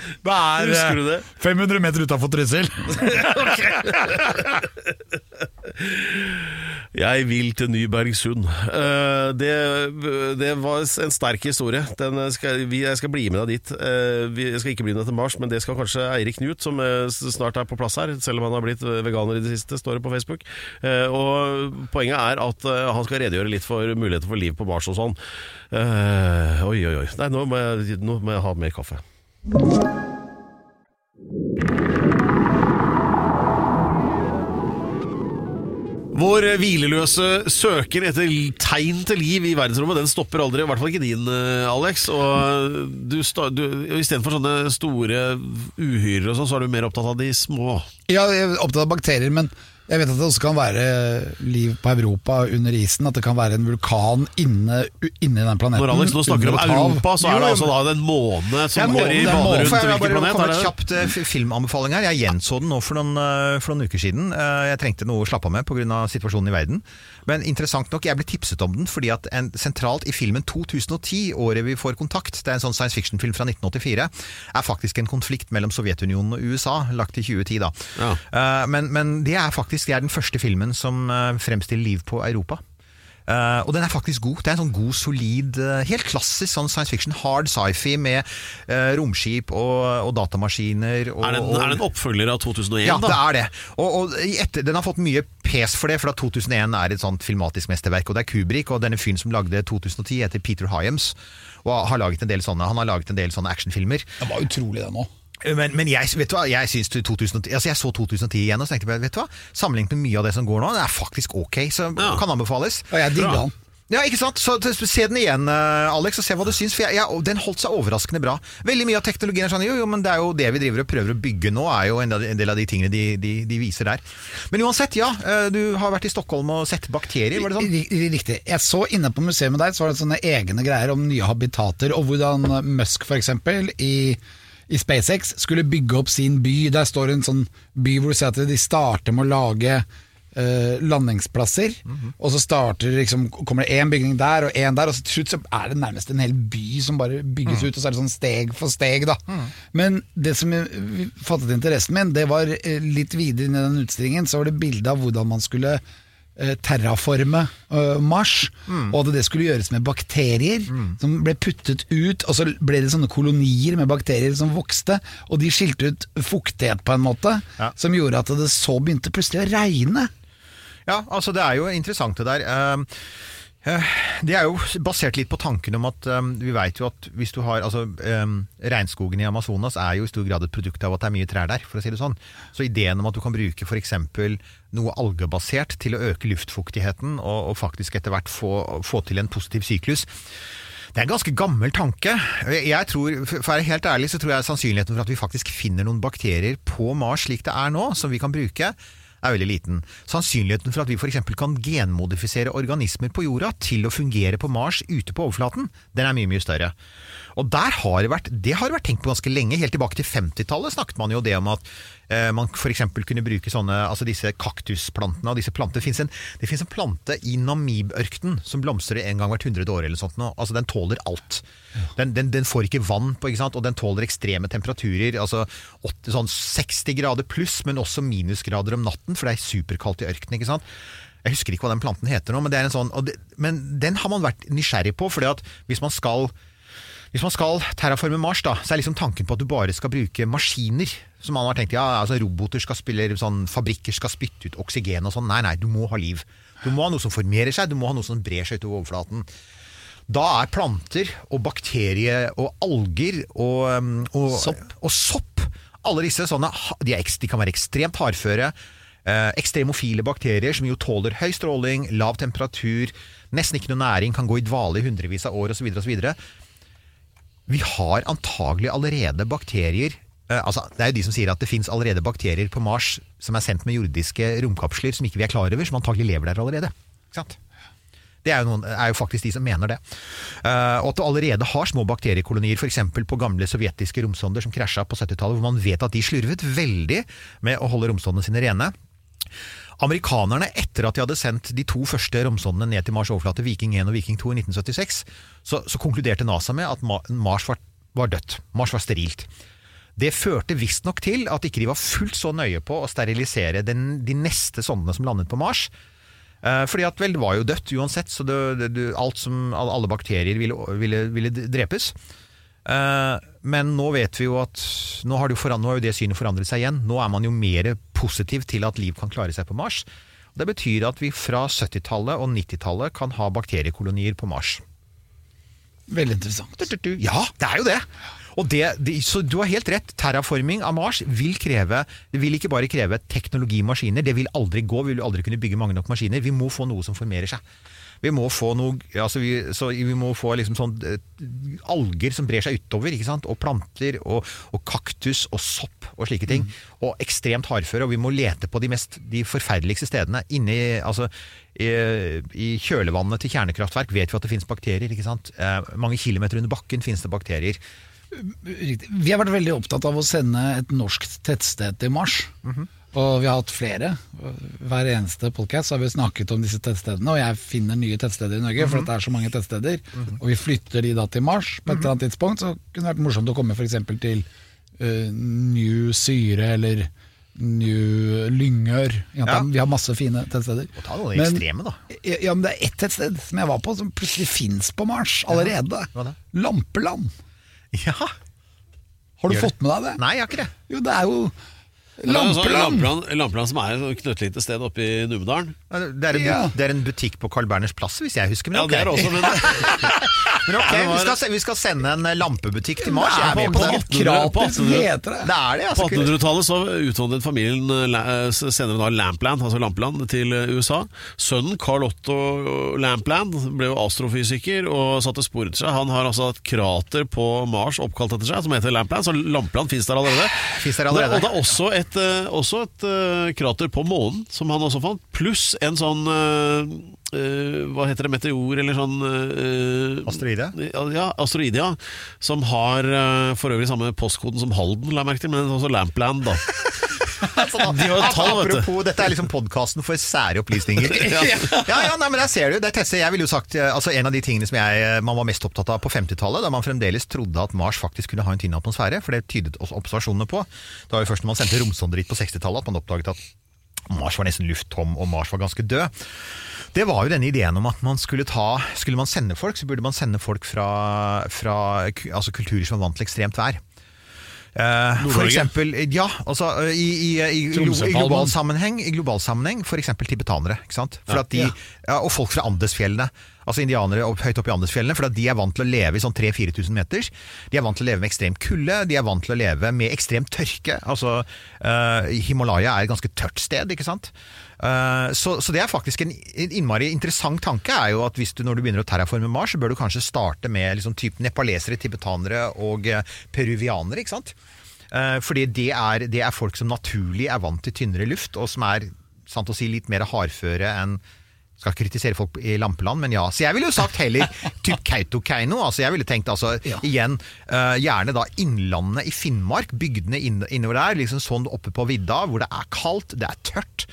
*laughs* Det er Husker du eh, det? 500 meter utafor Trysil. *laughs* Jeg vil til Nybergsund. Eh, det, det var en sterk historie. Den skal, jeg skal bli med deg dit. Eh, jeg skal ikke bli med deg til Mars, men det skal kanskje Eirik Knut, som snart er på plass her, selv om han har blitt veganer i det siste, står det på Facebook. Og Poenget er at han skal redegjøre litt for muligheter for liv på Mars og sånn. Oi, oi, oi. Nei, nå må, jeg, nå må jeg ha mer kaffe. Vår hvileløse søker etter tegn til liv i verdensrommet, den stopper aldri. I hvert fall ikke din, eh, Alex. Og du, du, Istedenfor sånne store uhyrer og sånn, så er du mer opptatt av de små. Ja, jeg er opptatt av bakterier, men jeg vet at det også kan være liv på Europa under isen. At det kan være en vulkan inne, inni den planeten. Når Alex nå snakker om. Europa, så er det altså da en måne som er går i er bane rundt hvilken bare planet? Jeg Er et det? kjapt eh, filmanbefaling her. Jeg gjenså den nå for noen, eh, for noen uker siden. Eh, Jeg trengte noe å slappe av med pga. situasjonen i verden. Men interessant nok, jeg ble tipset om den fordi at en, sentralt i filmen 2010, året vi får kontakt, det er en sånn science fiction-film fra 1984, er faktisk en konflikt mellom Sovjetunionen og USA, lagt til 2010 da. Ja. Uh, Men, men det er faktisk det er den første filmen som eh, fremstiller liv på Europa. Eh, og den er faktisk god. Det er en sånn god, solid, uh, helt klassisk sånn science fiction, hard sci-fi med uh, romskip og, og datamaskiner. Og, Er det og, er det en oppfølger av 2001, ja, da? det er det. Og, og etter, Den har fått mye pes for det, for at 2001 er et sånt filmatisk mesterverk. Og det er Kubrick, og denne fyren som lagde 2010, heter Peter Hyams. Og har laget en del sånne, han har laget en del sånne actionfilmer. Det var utrolig, det nå. Men, men jeg, vet du hva, jeg, 2010, altså jeg så 2010 igjen og så tenkte jeg, vet du hva, sammenlignet med mye av det som går nå, det er faktisk ok, så Ja. kan anbefales. Og jeg digga den. Ja, ikke sant? Så Se den igjen, eh, Alex, og se hva du syns. For jeg, jeg, den holdt seg overraskende bra. Veldig mye av teknologien er sånn Jo, jo, men det er jo det vi driver og prøver å bygge nå, er jo en del, av de tingene de, de, de viser der. Men uansett, ja. eh, Du har vært i Stockholm og sett bakterier, var det sånn? Riktig. Jeg så inne på museet med deg, så var det sånne egne greier om nye habitater, og hvordan Musk eksempel i, i SpaceX skulle bygge opp sin by. Der står en sånn by hvor du ser at de starter med å lage Uh, landingsplasser, og så starter liksom, kommer det én bygning der og én der, og så til slutt så er det nærmest en hel by som bare bygges ut, og så er det sånn steg for steg, da. Men det som fattet interessen min, det var eh, litt videre inn i den utstillingen, så var det bilde av hvordan man skulle terraforme Mars, Mars, og at det skulle gjøres med bakterier som ble puttet ut, og så ble det sånne kolonier med bakterier som vokste, og de skilte ut fuktighet på en måte, Ja. som gjorde at det så begynte plutselig å regne. Ja, altså det er jo interessant det der. Eh, Det er jo basert litt på tanken om at um, vi vet jo at hvis du har altså, um, Regnskogen i Amazonas er jo i stor grad et produkt av at det er mye trær der, for å si det sånn. Så ideen om at du kan bruke f.eks. noe algebasert til å øke luftfuktigheten, og, og faktisk etter hvert få, få til en positiv syklus, det er en ganske gammel tanke. Jeg tror, For å være helt ærlig så tror jeg sannsynligheten for at vi faktisk finner noen bakterier på Mars slik det er nå, som vi kan bruke, er veldig liten. Sannsynligheten for at vi f.eks. kan genmodifisere organismer på jorda til å fungere på Mars ute på overflaten, den er mye, mye større. Og der har det vært, det har vært tenkt på ganske lenge. Helt tilbake til 50-tallet snakket man jo det om at man f.eks. kunne bruke sånne, altså disse kaktusplantene og disse plantene. Det finnes en, en plante i Namib-ørkenen som blomstrer en gang hvert hundrede år eller sånt nå. Altså den tåler alt. Den, den, den får ikke vann på, ikke sant? og den tåler ekstreme temperaturer. Altså 8, sånn 60 grader pluss, men også minusgrader om natten, for det er superkaldt i ørkenen. ikke sant? Jeg husker ikke hva den planten heter nå, men, det er en sånn, og det, men den har man vært nysgjerrig på. fordi at hvis man skal hvis man skal terraforme Mars, da, så er liksom tanken på at du bare skal bruke maskiner. Som man har tenkt, ja, altså Roboter skal spille, sånn, fabrikker skal spytte ut oksygen og sånn. Nei, nei, du må ha liv. Du må ha noe som formerer seg, du må ha noe som brer seg utover overflaten. Da er planter og bakterier og alger og, um, og Sopp. Og sopp alle disse sånne, de, er, de kan være ekstremt hardføre. Eh, ekstremofile bakterier som jo tåler høy stråling, lav temperatur, nesten ikke noe næring, kan gå i dvale i hundrevis av år osv. Vi har antagelig allerede bakterier eh, altså, Det er jo de som sier at det fins allerede bakterier på Mars som er sendt med jordiske romkapsler som ikke vi er klar over, som antagelig lever der allerede. Det er jo, noen, er jo faktisk de som mener det. Uh, og at du allerede har små bakteriekolonier, f.eks. på gamle sovjetiske romsonder som krasja på 70-tallet, hvor man vet at de slurvet veldig med å holde romsondene sine rene. Amerikanerne, etter at de hadde sendt de to første romsondene ned til Mars overflate, Viking 1 og Viking 2 i 1976, så, så konkluderte NASA med at Mars var, var dødt. Mars var sterilt. Det førte visstnok til at ikke de var fullt så nøye på å sterilisere den, de neste sondene som landet på Mars. Eh, fordi at vel, det var jo dødt uansett, så det, det, alt som, alle bakterier ville, ville, ville drepes. Eh, men nå vet vi jo at nå har, det jo foran, nå har jo det synet forandret seg igjen. Nå er man jo mer positiv til at liv kan klare seg på Mars. Det betyr at vi fra 70-tallet og 90-tallet kan ha bakteriekolonier på Mars. Veldig interessant. Ja, det er jo det! Og det, det, så du har helt rett. Terraforming av Mars vil kreve Det vil ikke bare kreve teknologimaskiner. Det vil aldri gå. Vi vil aldri kunne bygge mange nok maskiner. Vi må få noe som formerer seg. Vi må få noe altså vi, så vi må få liksom sånn eh, alger som brer seg utover. Og planter og, og kaktus og sopp og slike ting. Og ekstremt hardføre. Og vi må lete på de, mest, de forferdeligste stedene. Inni, altså, i, I kjølvannet til kjernekraftverk vet vi at det finnes bakterier. Eh, mange kilometer under bakken finnes det bakterier. Vi har vært veldig opptatt av å sende et norsk tettsted til Mars. Og vi har hatt flere. Hver eneste podcast har vi snakket om disse tettstedene. Og jeg finner nye tettsteder i Norge, for det er så mange tettsteder. Og vi flytter de da til Mars på et eller annet tidspunkt. Så kunne det vært morsomt å komme f.eks. til uh, New Syre eller New Lyngør. Ja. Vi har masse fine tettsteder. ta noen ekstreme, da. Ja, men det er ett tettsted som jeg var på, som plutselig fins på Mars allerede. Ja. Lampeland. Ja. Har du Gjør det? fått med deg det? Nei, jeg har ikke det. Jo, det er jo Det Lampland, Lampeland! Lampeland, Lampeland som er et knøttlite sted oppe i Numedalen. Det er, en, Ja. det er en butikk på Carl Berners plass, hvis jeg husker. Men Ja, ok. det er det også, men *laughs* Men ok, vi, skal, se- vi skal sende en eh, lampebutikk til Mars. Jeg er med på på det. et heter det. Det er det, På altså. 1800-tallet så utvandret familien eh, la- eh, senere da Lampland, altså Lampeland, til eh, USA. Sønnen Carl Otto Lampland ble jo astrofysiker og satte spor etter seg. Han har altså et krater på Mars oppkalt etter seg, som heter Lampland, så Lampland finnes der allerede. Finnes der allerede. Og det er også et, eh, også et eh, krater på månen, som han også fant, pluss en sånn eh, eh, hva heter det, meteor eller sånn eh, Asteroide? Ja, asteroide, ja. Som har for øvrig samme postkoden som Halden, la jeg merke til, men også Lampland, da. *laughs* De har jo tall, vet du. Apropos, dette er liksom podkasten for sære opplysninger. *laughs* *laughs* ja, ja, nei, men der ser du. Det er Tesse, jeg ville jo sagt, altså En av de tingene som jeg, man var mest opptatt av på 50-tallet, da man fremdeles trodde at Mars faktisk kunne ha en tynn atmosfære, for det tydet også observasjonene på. Det var jo først når man sendte romsonder dit på 60-tallet at man oppdaget at Mars var nesten lufttom, og Mars var ganske død. Det var jo denne ideen om at man skulle ta Skulle man sende folk, så burde man sende folk fra, fra altså kulturer som er vant til ekstremt vær. Uh, for eksempel, ja, altså i, i, i, i, i global sammenheng, i global sammenheng for eksempel tibetanere. For Ja. at de, ja, og folk fra Andesfjellene. Altså indianere opp, høyt oppe i Andesfjellene. For de er vant til å leve i sånn 3000-4000 meter. De er vant til å leve med ekstrem kulde. De er vant til å leve med ekstrem tørke. Altså, uh, Himalaya er et ganske tørt sted, ikke sant. Eh, så, så det er faktisk en, innmari interessant tanke. er jo at hvis du, Når du begynner å terraforme Mars, så bør du kanskje starte med liksom, typ nepalesere, tibetanere og eh, peruvianere. ikke sant? Fordi det er, det er folk som naturlig er vant til tynnere luft, og som er sant å si, litt mer hardføre enn skal kritisere folk i Lampeland, men ja. Så jeg ville jo sagt heller typ Kautokeino. Altså jeg ville tenkt altså igjen uh, gjerne da Innlandet i Finnmark, bygdene inn, innover der. liksom Sånn oppe på vidda, hvor det er kaldt, det er tørt.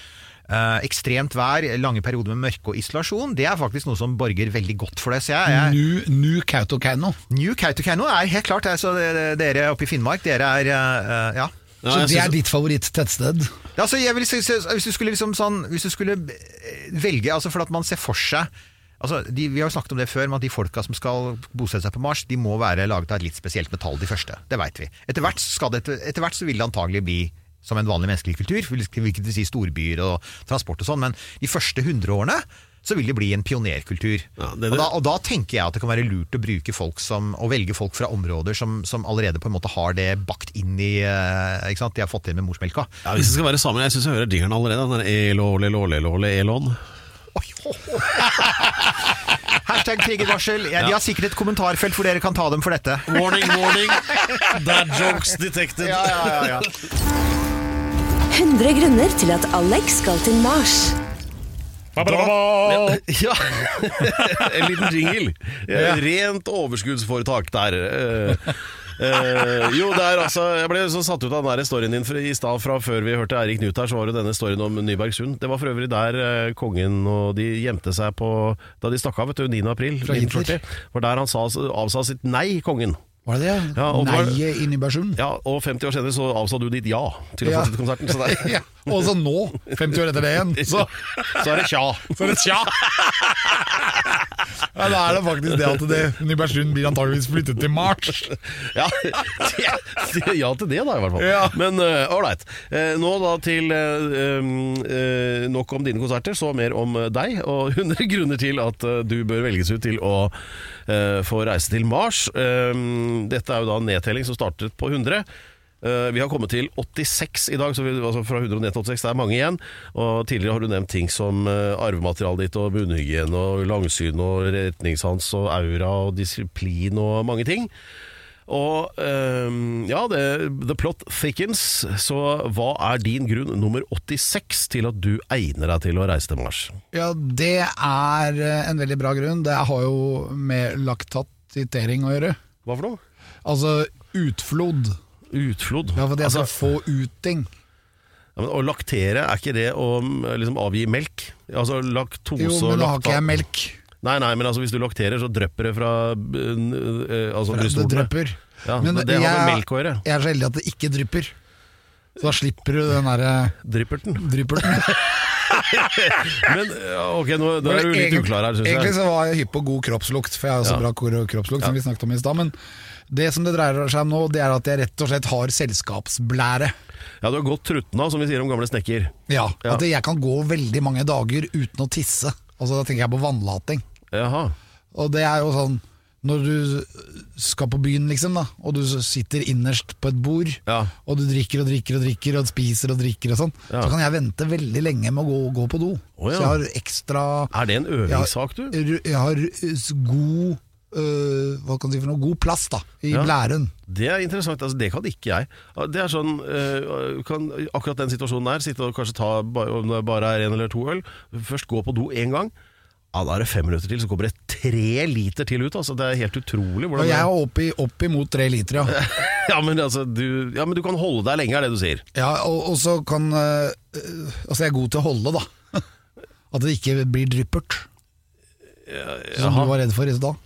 Uh, ekstremt vær, lange perioder med mørke og isolasjon. Det er faktisk noe som borger veldig godt for det. Så jeg, jeg, New, New Kautokeino. New Kautokeino er helt klart altså, Dere oppe i Finnmark, dere er uh, Ja. Ja, Så det er ditt favoritt-tettsted? Ja, altså, jeg vil, si- si- hvis du skulle liksom sånn Hvis du skulle eh, velge altså For at man ser for seg Altså, de, vi har jo snakket om det før, men at de folka som skal bosette seg på Mars, de må være laget av et litt spesielt metall, de første. Det veit vi. Etter hvert, skal det, etter hvert så vil det antagelig bli som en vanlig menneskelig kultur, hvilket vil si storbyer og transport og sånn, men de første hundre årene så vil det bli en pionerkultur. Ja, det- og, da, og da tenker jeg at det kan være lurt å bruke folk som, å velge folk fra områder som, som allerede på en måte har det bakt inn i eh, ikke sant? De har fått inn med morsmelka. Ja, Hvis det skal være sammen, jeg syns jeg hører jingeren allerede. Den der elåle, låle, låle, elån. Hashtag triggervarsel. Ja, de har sikkert et kommentarfelt hvor dere kan ta dem for dette. Warning, warning. *laughs* Dad jokes detected. Ja, ja, ja, ja. 100 grunner til at Alex skal til Mars. Ja, ja. *laughs* En liten jingle. Ja. Rent overskuddsforetak der. Eh, eh, jo, det er altså Jeg ble så satt ut av den der storyen din i stad fra før vi hørte Eirik Knut her, så var det denne storyen om Nybergsund. Det var for øvrig der uh, kongen og de gjemte seg på Da de stakk av, vet du, 9. april Fra Hitler. 1940. For der han sa, avsa sitt nei, kongen. Var det det? Ja, Nei inn i Bersund? Ja, og 50 år senere så avsa du ditt ja til å Ja. fortsette konserten. Så, *laughs* Ja. Og så nå, 50 år etter det igjen, så, *laughs* så er det tja. så er det tja! Ja, da er det faktisk det at det, Nybergsund blir antageligvis flyttet til Mars. Ja, ja til det, da, i hvert fall. Ja. Men ålreit. nå da til uh, eh, nok om dine konserter, så mer om eh, deg. Og *laughs* 100 grunner til at eh, du bør velges ut til å eh, få reise til Mars. Um, dette er jo da en nedtelling som startet på 100. Eh, vi har kommet til 86 i dag, så vi, altså fra 100 til 86. Det er mange igjen. Og Tidligere har du nevnt ting som uh, arvematerialet ditt, og munnhygiene, og langsyn, og retningssans, og aura, og disiplin, og mange ting. Og ehm, ja, det, the plot thickens. Så hva er din grunn nummer 86 til at du egner deg til å reise til Mars? Ja, det er eh, en veldig bra grunn. Det har jo med laktatitering å gjøre. Hva for noe? Altså utflod. Utflod? Ja, for det er Altså- få ut ting. Ja, men å laktere, er ikke det å mm, liksom avgi melk? Altså laktose Jo, men da har ikke jeg melk. Nei, nei, men altså hvis du lakterer, så drypper det fra øh, altså, altså Det brystvortene. drypper. Ja, men det har med melk å gjøre. Jeg er så heldig at det ikke drypper. Så da slipper du den derre Drypperten. Drypperten. *laughs* *laughs* Men ok, nå, da er du litt Egentlig- uklar her, syns Egentlig så var jeg hypp på god kroppslukt, for jeg har også så Ja. bra kroppslukt som vi snakket om i stad. Men det som det dreier seg om nå, det er at jeg rett og slett har selskapsblære. Ja, du har gått trutna, som vi sier om gamle snekker. Ja, Ja. At jeg kan gå veldig mange dager uten å tisse. Altså Da tenker jeg på vannlating. Jaha. Og det er jo sånn når du skal på byen, liksom, da og du sitter innerst på et bord, Ja. og du drikker og drikker og drikker og spiser og drikker og sånn, Ja. så kan jeg vente veldig lenge med å gå, gå på do. Oh, ja. Så jeg har ekstra Er det en øvingssak, du? Jeg, jeg har god øh, Hva kan du si for noe? God plass da i blæren. Det er interessant, altså det kan ikke jeg. Det er sånn, øh, kan Akkurat den situasjonen der, sitte og kanskje ta om det bare er en eller to øl, først gå på do én gang. Ja, Da er det fem minutter til, så kommer det tre liter til ut. Altså, det er helt utrolig. Og jeg er oppi, opp, imot tre liter, ja. *laughs* ja, men altså, du, ja, men du kan holde deg lenge, er det du sier. ja og, og så kan øh, Altså, jeg er god til å holde, da. *laughs* At det ikke blir dryppert. Som du var redd for i stad.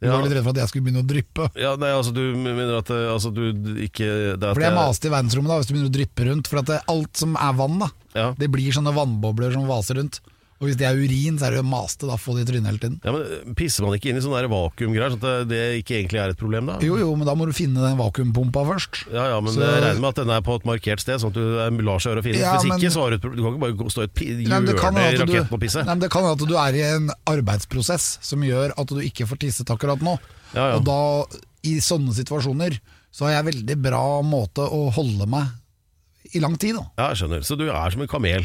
Du Ja. var litt redd for at jeg skulle begynne å dryppe. Ja, nei, altså Du mener at altså, du ikke det Fordi jeg- maste i verdensrommet da hvis du begynner å dryppe rundt. For at det, alt som er vann, da Ja. det blir sånne vannbobler som vaser rundt. Og hvis det er urin, så er det jo maste. Da få det i trynet hele tiden. Ja, men Pisser man ikke inn i sånne vakuumgreier, sånn at det, det ikke egentlig er et problem? da? Jo jo, men da må du finne den vakuumpumpa først. Ja, ja, men Så- jeg regner med at den er på et markert sted, sånn at du lar seg gjøre å finne. Ja, Hvis men- ikke, så har du et problem. Du kan ikke bare stå i et hjørne i raketten og pisse. Nei, men det kan hende at du er i en arbeidsprosess som gjør at du ikke får tisset akkurat nå. Ja, ja. Og da, i sånne situasjoner, så har jeg veldig bra måte å holde meg i lang tid. Da. Ja, jeg skjønner. Så du er som en kamel?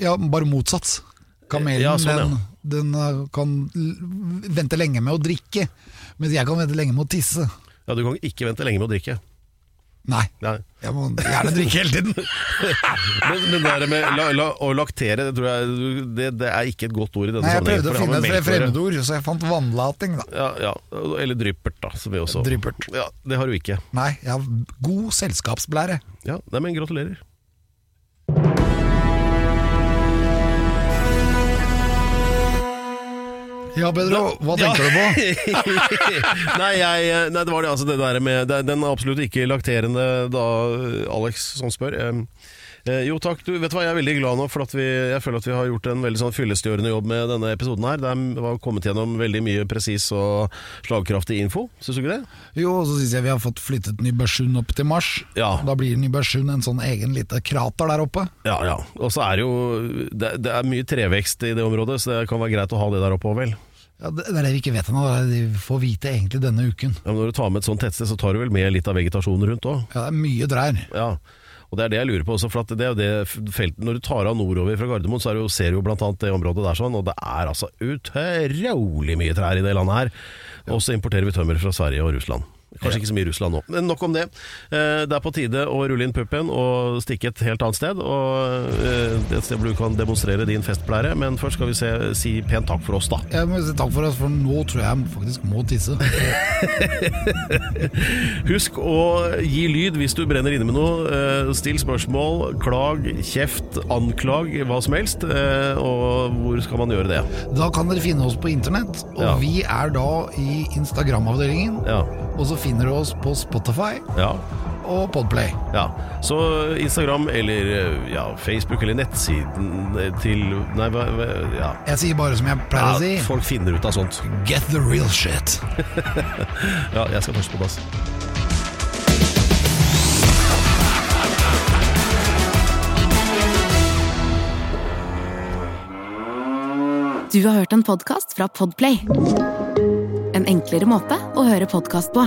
Ja, bare motsatt. Kamelen Ja, sånn, den, den uh, kan vente lenge med å drikke, mens jeg kan vente lenge med å tisse. Ja, Du kan ikke vente lenge med å drikke. Nei, Nei. jeg må gjerne drikke hele tiden. *laughs* Men, men det med la, la, å laktere, det tror jeg det, det er ikke et godt ord i denne Nei, jeg prøvde å finne et fremmedord, så jeg fant vannlating, da. Ja, ja, Eller dryppert, da. Som vi også Dryppert. Ja, Det har du ikke. Nei, jeg har god selskapsblære. Ja, nei, men gratulerer. Ja, Pedro, hva tenker du på? *laughs* nei, jeg, nei, det var det, altså, det der med det, Den absolutt ikke lakterende da, Alex, som spør. Eh, eh, jo takk, du vet hva, jeg er veldig glad nå, for at vi, jeg føler at vi har gjort en veldig sånn fyllestgjørende jobb med denne episoden her. Det har kommet gjennom veldig mye presis og slagkraftig info, syns du ikke det? Jo, og så syns jeg vi har fått flyttet Nybergsund opp til Mars. Ja. Da blir Nybergsund en sånn egen lite krater der oppe. Ja, ja. Og så er det jo det, det er mye trevekst i det området, så det kan være greit å ha det der oppe òg, vel. Ja, det er det vi ikke vet ennå. Vi får vite egentlig denne uken. Ja, men når du tar med et sånt tettsted, så tar du vel med litt av vegetasjonen rundt òg? Ja, det er mye trær. Ja. Og det er det jeg lurer på også, for at det er jo det feltet Når du tar av nordover fra Gardermoen, så er det jo, ser du jo annet det området der sånn, og det er altså utrolig mye trær i det landet her. Og så importerer vi tømmer fra Sverige og Russland. Kanskje ikke så mye Russland nå, men nok om det. Eh, Det er på tide å rulle inn puppen og stikke et helt annet sted. Og eh, Et sted hvor du kan demonstrere din festplære. Men først skal vi se, si pent takk for oss, da. Jeg må si takk for oss, for nå tror jeg faktisk må tisse. *laughs* Husk å gi lyd hvis du brenner inne med noe. Eh, Still spørsmål, klag, kjeft, anklag, hva som helst. Og hvor skal man gjøre det? Da kan dere finne oss på internett, og Ja. vi er da i Instagram-avdelingen. Ja. Og så finner du oss på Spotify Ja. og Podplay. Ja, Så Instagram eller eh, ja, Facebook eller nettsiden til Nei, hva, hva ja. Jeg sier bare som jeg pleier å si. Folk finner ut av sånt. Get the real shit. *laughs* ja, jeg skal først på dass. Du har hørt en podkast fra Podplay. En enklere måte å høre podkast på.